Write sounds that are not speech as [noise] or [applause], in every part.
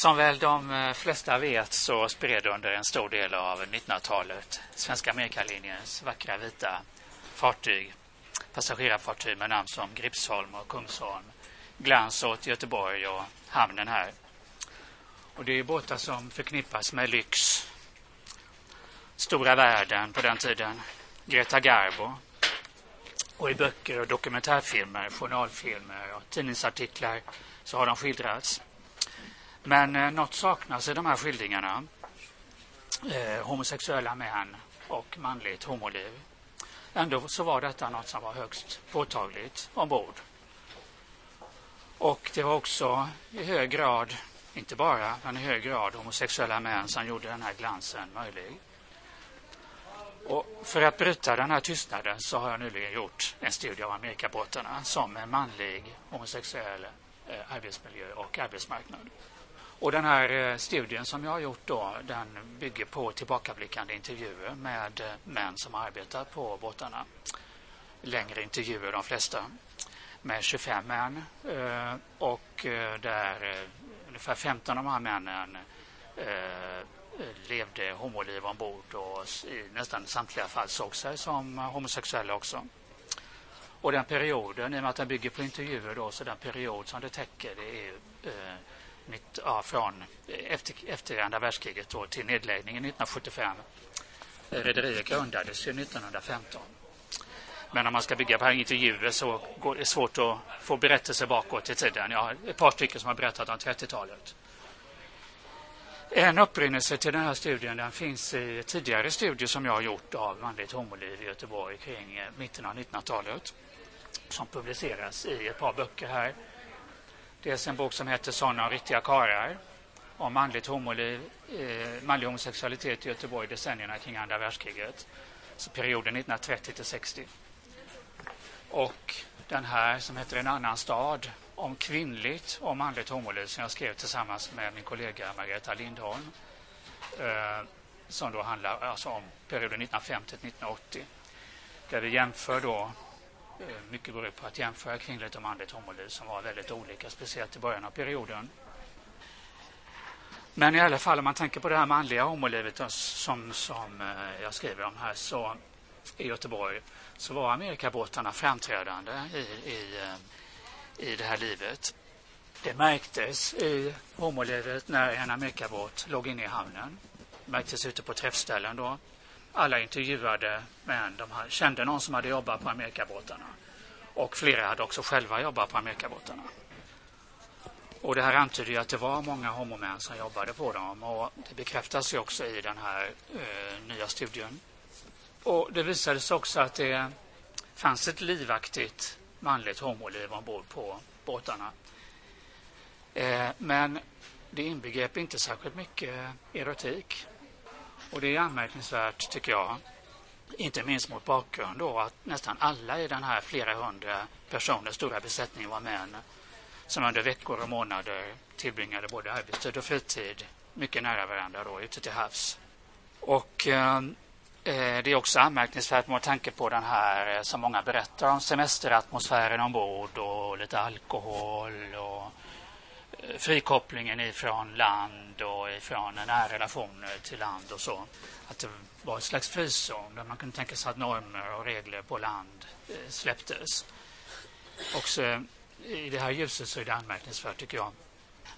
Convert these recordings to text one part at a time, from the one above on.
Som väl de eh, flesta vet så spred under en stor del av 1900-talet Svenska Amerikalinjens vackra vita fartyg, passagerarfartyg med namn som Gripsholm och Kungsholm, glans åt Göteborg och hamnen här. Och det är båtar som förknippas med lyx, stora världen på den tiden, Greta Garbo. Och i böcker och dokumentärfilmer, journalfilmer och tidningsartiklar så har de skildrats. Men eh, något saknas i de här skildringarna. Eh, homosexuella män och manligt homoliv. Ändå så var detta något som var högst påtagligt ombord. Och det var också i hög grad, inte bara, men i hög grad homosexuella män som gjorde den här glansen möjlig. Och för att bryta den här tystnaden så har jag nyligen gjort en studie av Amerikabåtarna som en manlig homosexuell eh, arbetsmiljö och arbetsmarknad. Och den här eh, studien som jag har gjort då, den bygger på tillbakablickande intervjuer med eh, män som arbetar på båtarna. Längre intervjuer de flesta med 25 män eh, och där ungefär 15 av de här männen levde homoliv ombord och i nästan samtliga fall såg sig som homosexuella också. Och den perioden, i och med att den bygger på intervjuer då, så den period som det täcker det är ja, från efter, efter andra världskriget då, till nedläggningen 1975. Rederiet grundades ju 1915. Men om man ska bygga på intervjuer så går det svårt att få berättelser bakåt i tiden. Jag har ett par stycken som har berättat om 30-talet. En upprinnelse till den här studien den finns i tidigare studier som jag har gjort av manligt homoliv i Göteborg kring mitten av 1900-talet. Som publiceras i ett par böcker här. Dels en bok som heter Såna riktiga karar om manligt homoliv, eh, manlig homosexualitet i Göteborg decennierna kring andra världskriget. Så perioden 1930 till 60. Och den här som heter En annan stad om kvinnligt och manligt homoliv som jag skrev tillsammans med min kollega Margareta Lindholm. Eh, som då handlar alltså om perioden 1950 till 1980. Där vi jämför då mycket går ut på att jämföra kvinnligt och manligt homoliv som var väldigt olika, speciellt i början av perioden. Men i alla fall om man tänker på det här manliga homolivet som, som eh, jag skriver om här så i Göteborg så var Amerikabåtarna framträdande i, i, eh, i det här livet. Det märktes i homolivet när en Amerikabåt låg inne i hamnen. Det märktes ute på träffställen då alla intervjuade män de kände någon som hade jobbat på Amerikabåtarna. Och flera hade också själva jobbat på Amerikabåtarna. Och det här antyder ju att det var många homomän som jobbade på dem och det bekräftas ju också i den här eh, nya studien. Och det visade sig också att det fanns ett livaktigt manligt homoliv ombord på båtarna. Eh, men det inbegrep inte särskilt mycket erotik. Och det är anmärkningsvärt, tycker jag, inte minst mot bakgrund då att nästan alla i den här flera hundra personer stora besättningen var män som under veckor och månader tillbringade både arbetstid och fritid mycket nära varandra då, ute till havs. Och eh, eh det är också anmärkningsvärt med tanke på den här, eh, som många berättar om, semesteratmosfären ombord och lite alkohol och eh, frikopplingen ifrån land och ifrån nära relationer till land och så. Att det var ett slags frizon där man kunde tänka sig att normer och regler på land eh, släpptes. Också i det här ljuset så är det anmärkningsvärt tycker jag.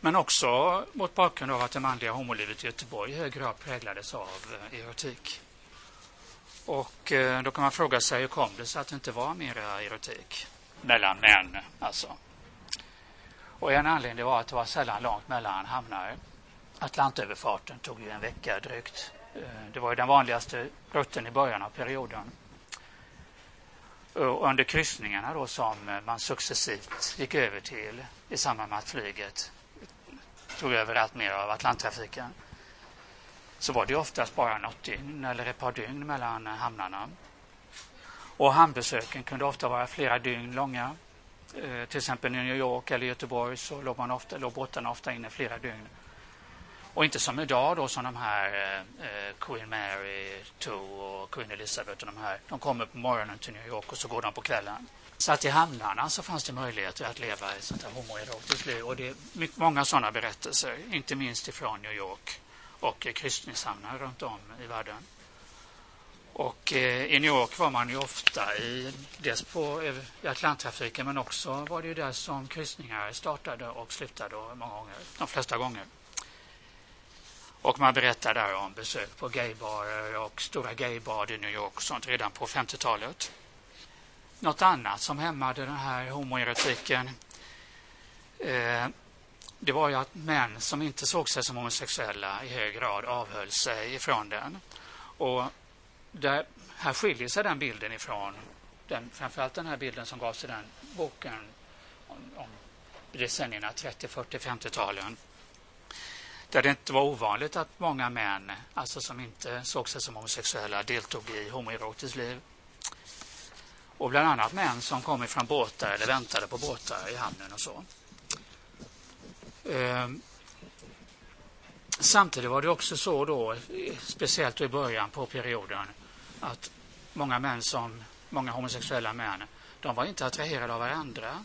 Men också mot bakgrund av att det manliga homolivet i Göteborg i hög grad präglades av eh, erotik. Och eh, då kan man fråga sig hur kom det sig att det inte var mera erotik mellan män alltså. Och en anledning var att det var sällan långt mellan hamnar. Atlantöverfarten tog ju en vecka drygt. Eh, det var ju den vanligaste rutten i början av perioden. Och under kryssningarna då som eh, man successivt gick över till i samband med att flyget tog över allt mer av Atlanttrafiken så var det oftast bara något dygn eller ett par dygn mellan hamnarna. Och hamnbesöken kunde ofta vara flera dygn långa. Eh, till exempel i New York eller Göteborg så låg, man ofta, låg båtarna ofta inne flera dygn. Och inte som idag då som de här eh, eh Queen Mary, 2 och Queen Elizabeth och de här. De kommer på morgonen till New York och så går de på kvällen. Så att i hamnarna så fanns det möjligheter att leva ett sånt här homoerotiskt liv. Och det är mycket, många sådana berättelser, inte minst ifrån New York och eh, kryssningshamnar runt om i världen. Och eh, i New York var man ju ofta i, dels på eh, i Atlanttrafiken men också var det ju där som kryssningar startade och slutade många gånger, de flesta gånger. Och man berättar där om besök på gaybarer och stora gaybad i New York och sånt redan på 50-talet. Något annat som hämmade den här homoerotiken eh, det var ju att män som inte såg sig som homosexuella i hög grad avhöll sig ifrån den. Och där, här skiljer sig den bilden ifrån den, framförallt den här bilden som gavs i den boken om, om decennierna 30, 40, 50-talen. Där det inte var ovanligt att många män, alltså som inte såg sig som homosexuella, deltog i homoerotiskt liv. Och bland annat män som kom ifrån båtar eller väntade på båtar i hamnen och så. Ehm, samtidigt var det också så då, speciellt i början på perioden, att många män som, många homosexuella män, de var inte attraherade av varandra,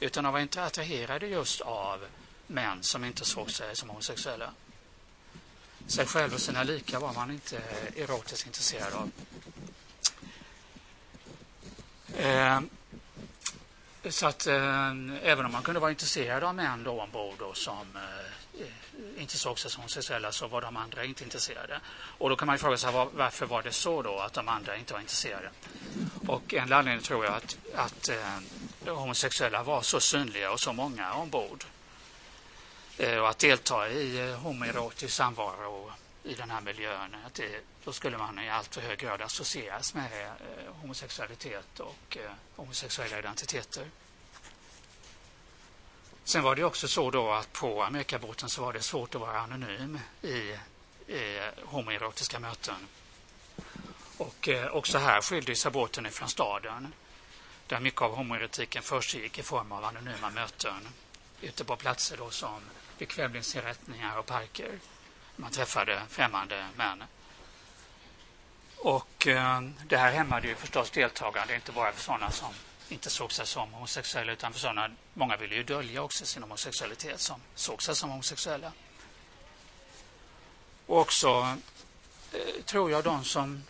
utan de var inte attraherade just av män som inte såg sig som homosexuella. Sig själv och sina lika var man inte erotiskt intresserad av. Eh, så att eh, även om man kunde vara intresserad av män då ombord då som eh, inte såg sig som homosexuella så var de andra inte intresserade. Och då kan man ju fråga sig var, varför var det så då att de andra inte var intresserade? Och en anledning tror jag att, att eh, homosexuella var så synliga och så många ombord. Eh, och att delta i eh, homoerotisk samvaro i den här miljön, att det, då skulle man i allt för hög grad associeras med eh, homosexualitet och homosexuella identiteter. Sen var det också så då att på Amerikabåten så var det svårt att vara anonym i, i homoerotiska möten. Och eh, också här skilde sig båten ifrån staden där mycket av homoerotiken försiggick i form av anonyma möten ute på platser då som bekvämlighetsinrättningar och parker. Man träffade främmande män. Och eh, det här hämmade ju förstås deltagande, inte bara för sådana som inte såg sig som homosexuella utan för sådana, många ville ju dölja också sin homosexualitet som såg sig som homosexuella. Och också eh, tror jag de som,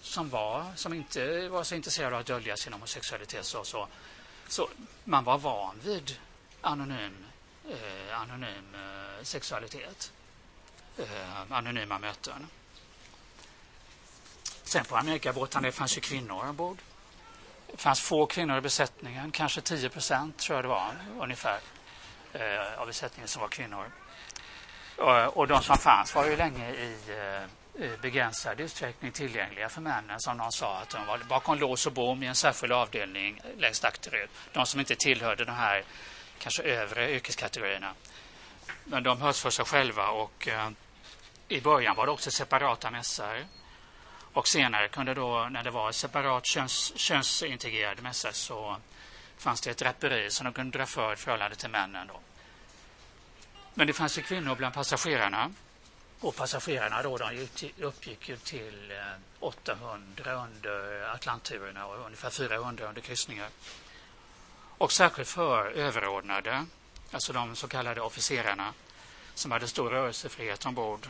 som var, som inte var så intresserade av att dölja sin homosexualitet så, så, så man var van vid anonym, eh, anonym eh, sexualitet, eh, anonyma möten. Sen på Amerikabåtarna det fanns ju kvinnor ombord. Det fanns få kvinnor i besättningen, kanske 10 procent tror jag det var ungefär eh, av besättningen som var kvinnor. Och, och de som fanns var ju länge i eh, begränsad utsträckning tillgängliga för männen som någon sa att de var bakom lås och bom i en särskild avdelning längst akterut. De som inte tillhörde de här kanske övre yrkeskategorierna. Men de hölls för sig själva och eh, i början var det också separata mässar och senare kunde då, när det var separat köns, könsintegrerad mässa så fanns det ett draperi som de kunde dra för i förhållande till männen. Då. Men det fanns ju kvinnor bland passagerarna. Och passagerarna då, de uppgick ju till eh, 800 under Atlantturerna och ungefär 400 under kryssningar. Och särskilt för överordnade, alltså de så kallade officerarna som hade stor rörelsefrihet ombord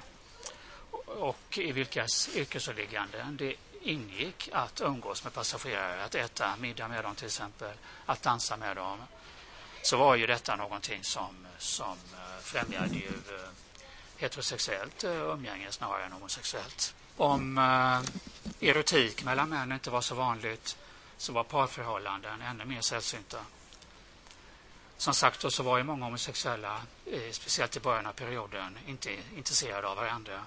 och i vilkas yrkesåliggande det ingick att umgås med passagerare, att äta middag med dem till exempel, att dansa med dem, så var ju detta någonting som, som eh, främjade ju eh, heterosexuellt eh, umgänge snarare än homosexuellt. Om erotik mellan män inte var så vanligt så var parförhållanden ännu mer sällsynta. Som sagt så var ju många homosexuella, eh, speciellt i början av perioden, inte intresserade av varandra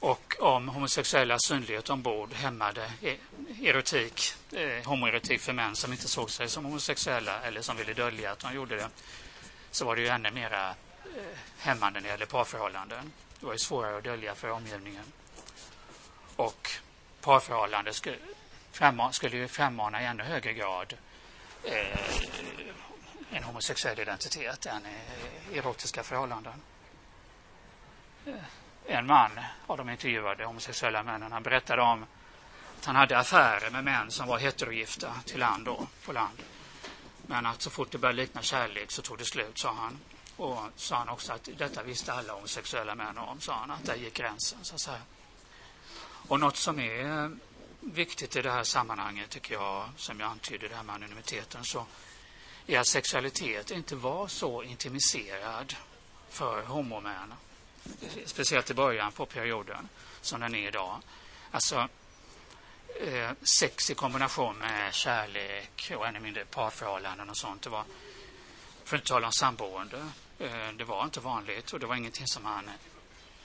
och om homosexuella synlighet ombord hämmade eh, erotik, eh, homoerotik för män som inte såg sig som homosexuella eller som ville dölja att de gjorde det, så var det ju ännu mera eh, hämmande när det gäller parförhållanden. Det var ju svårare att dölja för omgivningen. Och parförhållanden skulle, skulle ju frammana i ännu högre grad eh, en homosexuell identitet än erotiska förhållanden. Eh, en man av de intervjuade homosexuella männen. Han berättade om att han hade affärer med män som var heterogifta till land då, på land. Men att så fort det började likna kärlek så tog det slut, sa han. Och sa han också att detta visste alla homosexuella män om, sa han, att där gick gränsen, så att säga. Och något som är viktigt i det här sammanhanget, tycker jag, som jag antydde, det här med anonymiteten, så är att sexualitet inte var så intimiserad för homomän, speciellt i början på perioden, som den är idag. Alltså, eh, sex i kombination med kärlek och ännu mindre parförhållanden och sånt, det var, för att inte tala om samboende, eh, det var inte vanligt och det var ingenting som man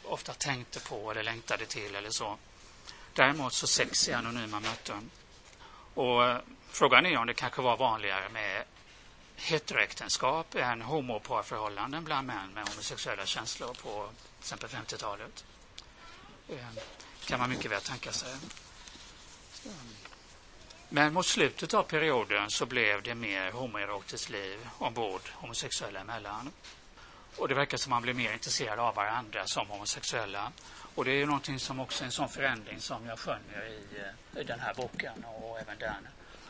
ofta tänkte på eller längtade till eller så. Däremot så sex i anonyma möten. Och eh, frågan är om det kanske var vanligare med heteroäktenskap än homoparförhållanden bland män med homosexuella känslor på till exempel 50-talet. Eh, kan man mycket väl tänka sig. Men mot slutet av perioden så blev det mer homoerotiskt liv ombord homosexuella emellan. Och det verkar som man blev mer intresserad av varandra som homosexuella. Och det är ju någonting som också är en sån förändring som jag skönjer i, eh, i den här boken och även den.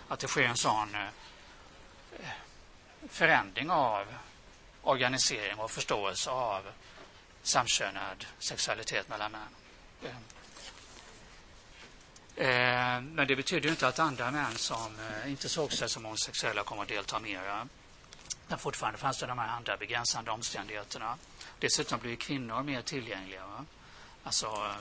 Att det sker en sån eh, förändring av organisering och förståelse av samkönad sexualitet mellan män. Eh, men det betyder inte att andra män som inte såg sig som homosexuella kommer att delta mera. Men fortfarande fanns det de här andra begränsande omständigheterna. Dessutom blir kvinnor mer tillgängliga. Va? Alltså,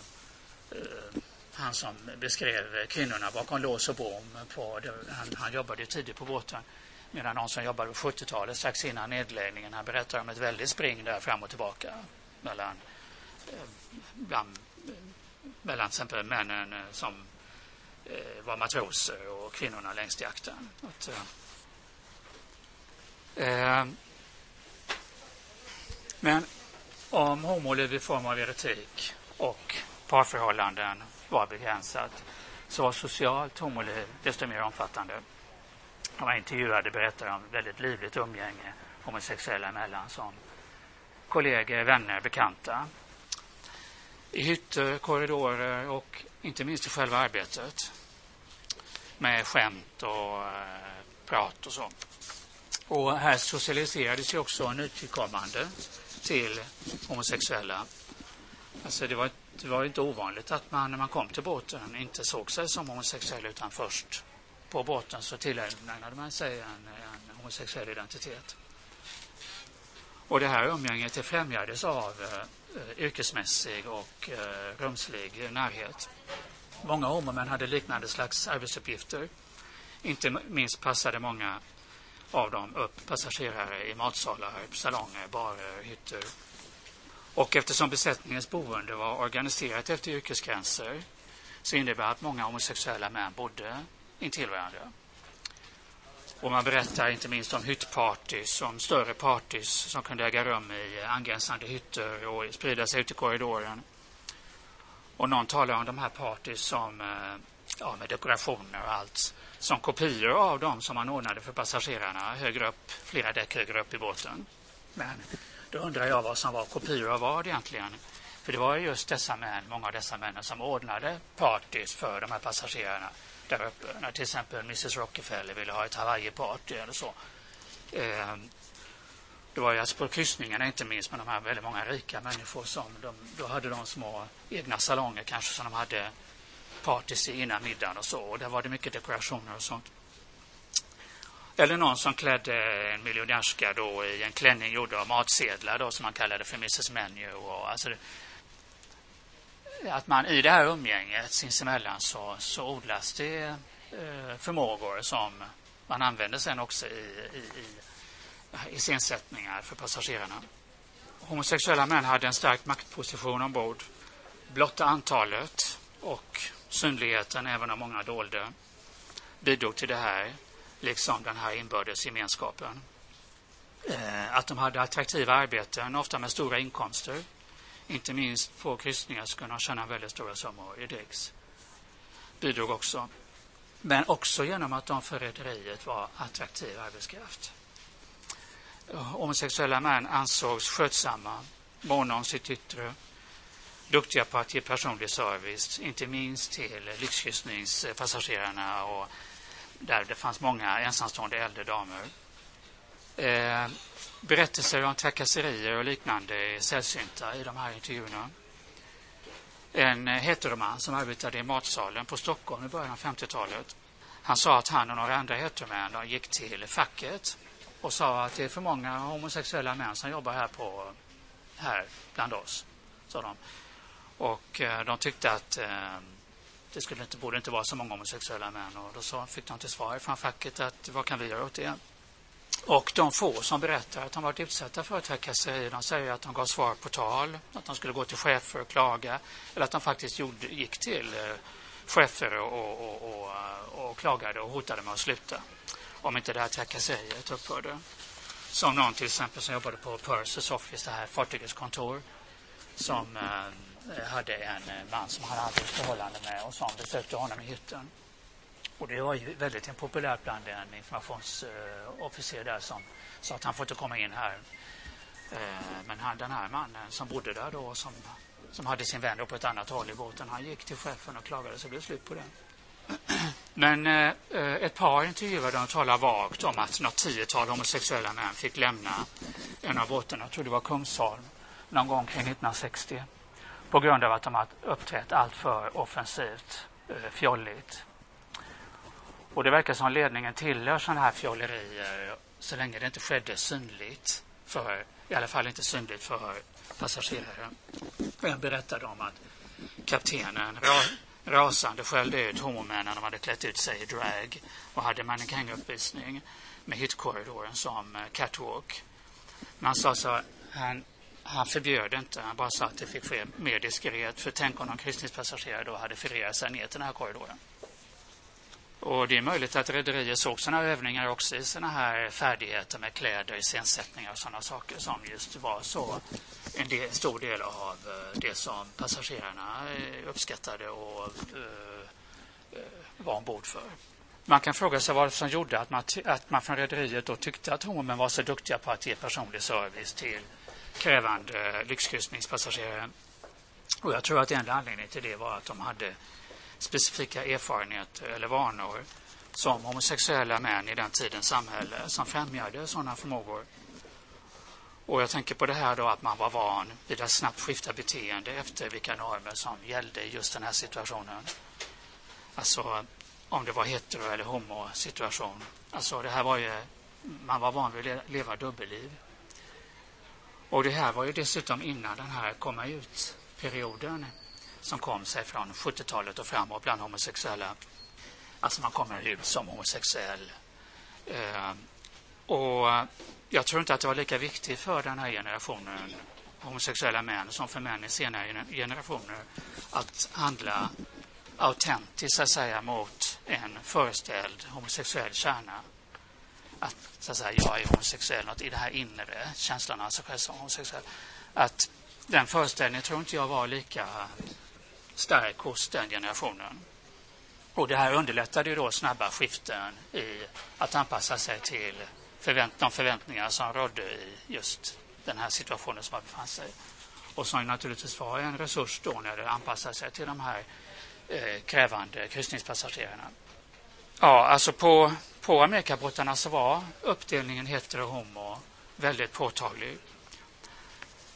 eh, han som beskrev kvinnorna bakom lås och bom. På, han, han jobbade tidigt på båten. Medan någon som jobbade på 70-talet strax innan nedläggningen, han berättar om ett väldigt spring där fram och tillbaka mellan, eh, bland, eh, mellan till exempel männen eh, som eh, var matroser och kvinnorna längst i akten. Att, eh, eh men om homoliv i form av erotik och parförhållanden var begränsat så var socialt homoliv desto mer omfattande. De var intervjuade berättade om väldigt livligt umgänge homosexuella emellan som kollegor, vänner, bekanta. I hytter, korridorer och inte minst i själva arbetet. Med skämt och eh, prat och så. Och här socialiserades ju också nytillkommande till homosexuella. Alltså det var, det var inte ovanligt att man när man kom till båten inte såg sig som homosexuell utan först på båten så tillägnade man sig en, en homosexuell identitet. Och det här umgänget det främjades av eh, yrkesmässig och eh, rumslig närhet. Många homomän hade liknande slags arbetsuppgifter. Inte minst passade många av dem upp passagerare i matsalar, salonger, barer, hytter. Och eftersom besättningens boende var organiserat efter yrkesgränser så innebär att många homosexuella män bodde intill varandra. Och man berättar inte minst om hyttpartys, om större partys som kunde äga rum i angränsande hytter och sprida sig ut i korridoren. Och någon talar om de här partys som, eh, ja, med dekorationer och allt, som kopior av dem som man ordnade för passagerarna högre upp, flera däck högre upp i båten. Men då undrar jag vad som var kopior av vad egentligen. För det var just dessa män, många av dessa män som ordnade partys för de här passagerarna där uppe. När till exempel Mrs Rockefeller ville ha ett Hawaii-party eller så. Eh, det var ju alltså på kryssningarna inte minst med de här väldigt många rika människor som de, då hade de små egna salonger kanske som de hade partys innan middagen och så. Och där var det mycket dekorationer och sånt. Eller någon som klädde en miljonärska då i en klänning gjord av matsedlar då som man kallade för Mrs Menu. Och alltså det, att man i det här umgänget sinsemellan så, så odlas det eh, förmågor som man använder sen också i, i, i iscensättningar för passagerarna. Homosexuella män hade en stark maktposition ombord. Blotta antalet och synligheten, även om många dolde, bidrog till det här, liksom den här inbördes gemenskapen. Eh, att de hade attraktiva arbeten, ofta med stora inkomster. Inte minst på kryssningar så kunde de tjäna väldigt stora summor i dricks. Bidrog också. Men också genom att de för rederiet var attraktiv arbetskraft. Eh, homosexuella män ansågs skötsamma, måna om sitt yttre, duktiga på att ge personlig service, inte minst till lyxkryssningspassagerarna och där det fanns många ensamstående äldre damer. Eh, berättelser om trakasserier och liknande är sällsynta i de här intervjuerna. En eh, heteroman som arbetade i matsalen på Stockholm i början av 50-talet. Han sa att han och några andra heteromän gick till facket och sa att det är för många homosexuella män som jobbar här, på, här bland oss. Sa de. Och eh, de tyckte att eh, det skulle inte, borde inte vara så många homosexuella män. Och då sa, fick de till svar från facket att vad kan vi göra åt det? Och de få som berättar att de varit utsatta för trakasserier, de säger att de gav svar på tal, att de skulle gå till chefer och klaga, eller att de faktiskt gjorde, gick till eh, chefer och, och, och, och, eh, och klagade och hotade med att sluta om inte det här trakasseriet upphörde. Som någon till exempel som jobbade på Purses Office, det här fartygets kontor, som eh, hade en eh, man som han hade ett förhållande med och som besökte honom i hytten. Och det var ju väldigt impopulärt bland en informationsofficer där som sa att han får inte komma in här. Eh, men han, den här mannen som bodde där då som, som hade sin vän på ett annat håll i båten, han gick till chefen och klagade så det blev slut på det. [clears throat] Men eh, eh, ett par intervjuade och talade vagt om att något tiotal homosexuella män fick lämna en av båtarna, jag tror det var Kungsholm, någon gång kring 1960 på grund av att de har uppträtt alltför offensivt, eh, fjolligt och det verkar som ledningen tillhör sådana här fjollerier så länge det inte skedde synligt för, i alla fall inte synligt för passagerare. En berättade om att kaptenen ra, rasande skällde ut homomännen när de hade klätt ut sig i drag och hade mannekänguppvisning med hitkorridoren som eh, catwalk. Men han sa så, han, han förbjöd inte, han bara sa att det fick ske mer diskret. För tänk om någon kryssningspassagerare då hade förirrat sig ner till den här korridoren. Och det är möjligt att rederier såg sådana övningar också i sådana här färdigheter med kläder, iscensättningar och sådana saker som just var så en del, stor del av eh, det som passagerarna eh, uppskattade och uh, var ombord för. Man kan fråga sig vad som gjorde att man, att man från rederiet då tyckte att Homen var så duktiga på att ge personlig service till krävande lyxkryssningspassagerare. Och jag tror att enda anledningen till det var att de hade specifika erfarenheter eller vanor som homosexuella män i den tidens samhälle som främjade sådana förmågor. Och jag tänker på det här då att man var van vid att snabbt skifta beteende efter vilka normer som gällde i just den här situationen. Alltså om det var hetero eller homosituation. Alltså det här var ju, man var van vid att leva dubbelliv. Och det här var ju dessutom innan den här komma ut-perioden som kom sig från 70-talet och framåt bland homosexuella. Alltså man kommer ut som homosexuell. Eh, och jag tror inte att det var lika viktigt för den här generationen homosexuella män som för män i senare generationer att handla autentiskt så att säga mot en föreställd homosexuell kärna. Att så att säga jag är homosexuell, något i det här inre känslan alltså av sig själv som homosexuell. Att den föreställningen tror inte jag var lika stark hos den generationen. Och det här underlättade ju då snabba skiften i att anpassa sig till förvänt de förväntningar som rådde i just den här situationen som man befann sig Och som naturligtvis var en resurs då när det anpassade sig till de här eh, krävande kryssningspassagerarna. Ja, alltså på, på Amerikabåtarna så var uppdelningen hetero-homo väldigt påtaglig.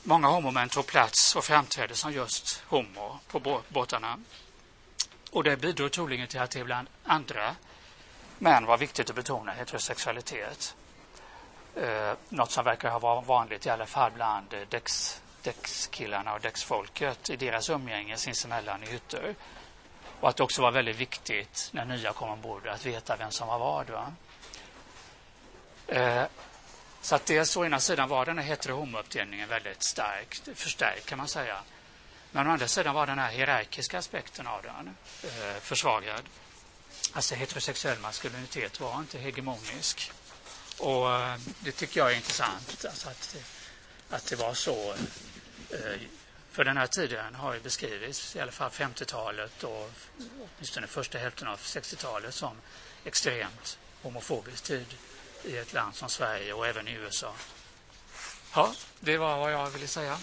Många homomän tog plats och framträdde som just homo på båtarna. Och det bidrog troligen till att det bland andra män var viktigt att betona heterosexualitet. Eh, något som verkar ha varit vanligt i alla fall bland däcks, däckskillarna och däcksfolket i deras umgänge sinsemellan i hytter. Och att det också var väldigt viktigt när nya kom ombord att veta vem som var vad. Va? Eh, så att dels å ena sidan var den här hetero-homo-uppdelningen väldigt stark, förstärkt kan man säga. Men å andra sidan var den här hierarkiska aspekten av den eh, försvagad. Alltså heterosexuell maskulinitet var inte hegemonisk. Och eh, det tycker jag är intressant, alltså att, att det var så. Eh, för den här tiden har ju beskrivits, i alla fall 50-talet och åtminstone första hälften av 60-talet som extremt homofobisk tid i ett land som Sverige och även i USA. Ja, det var vad jag ville säga.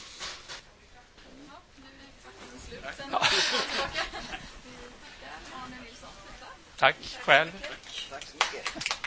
ja. Tack själv. Tack så mycket.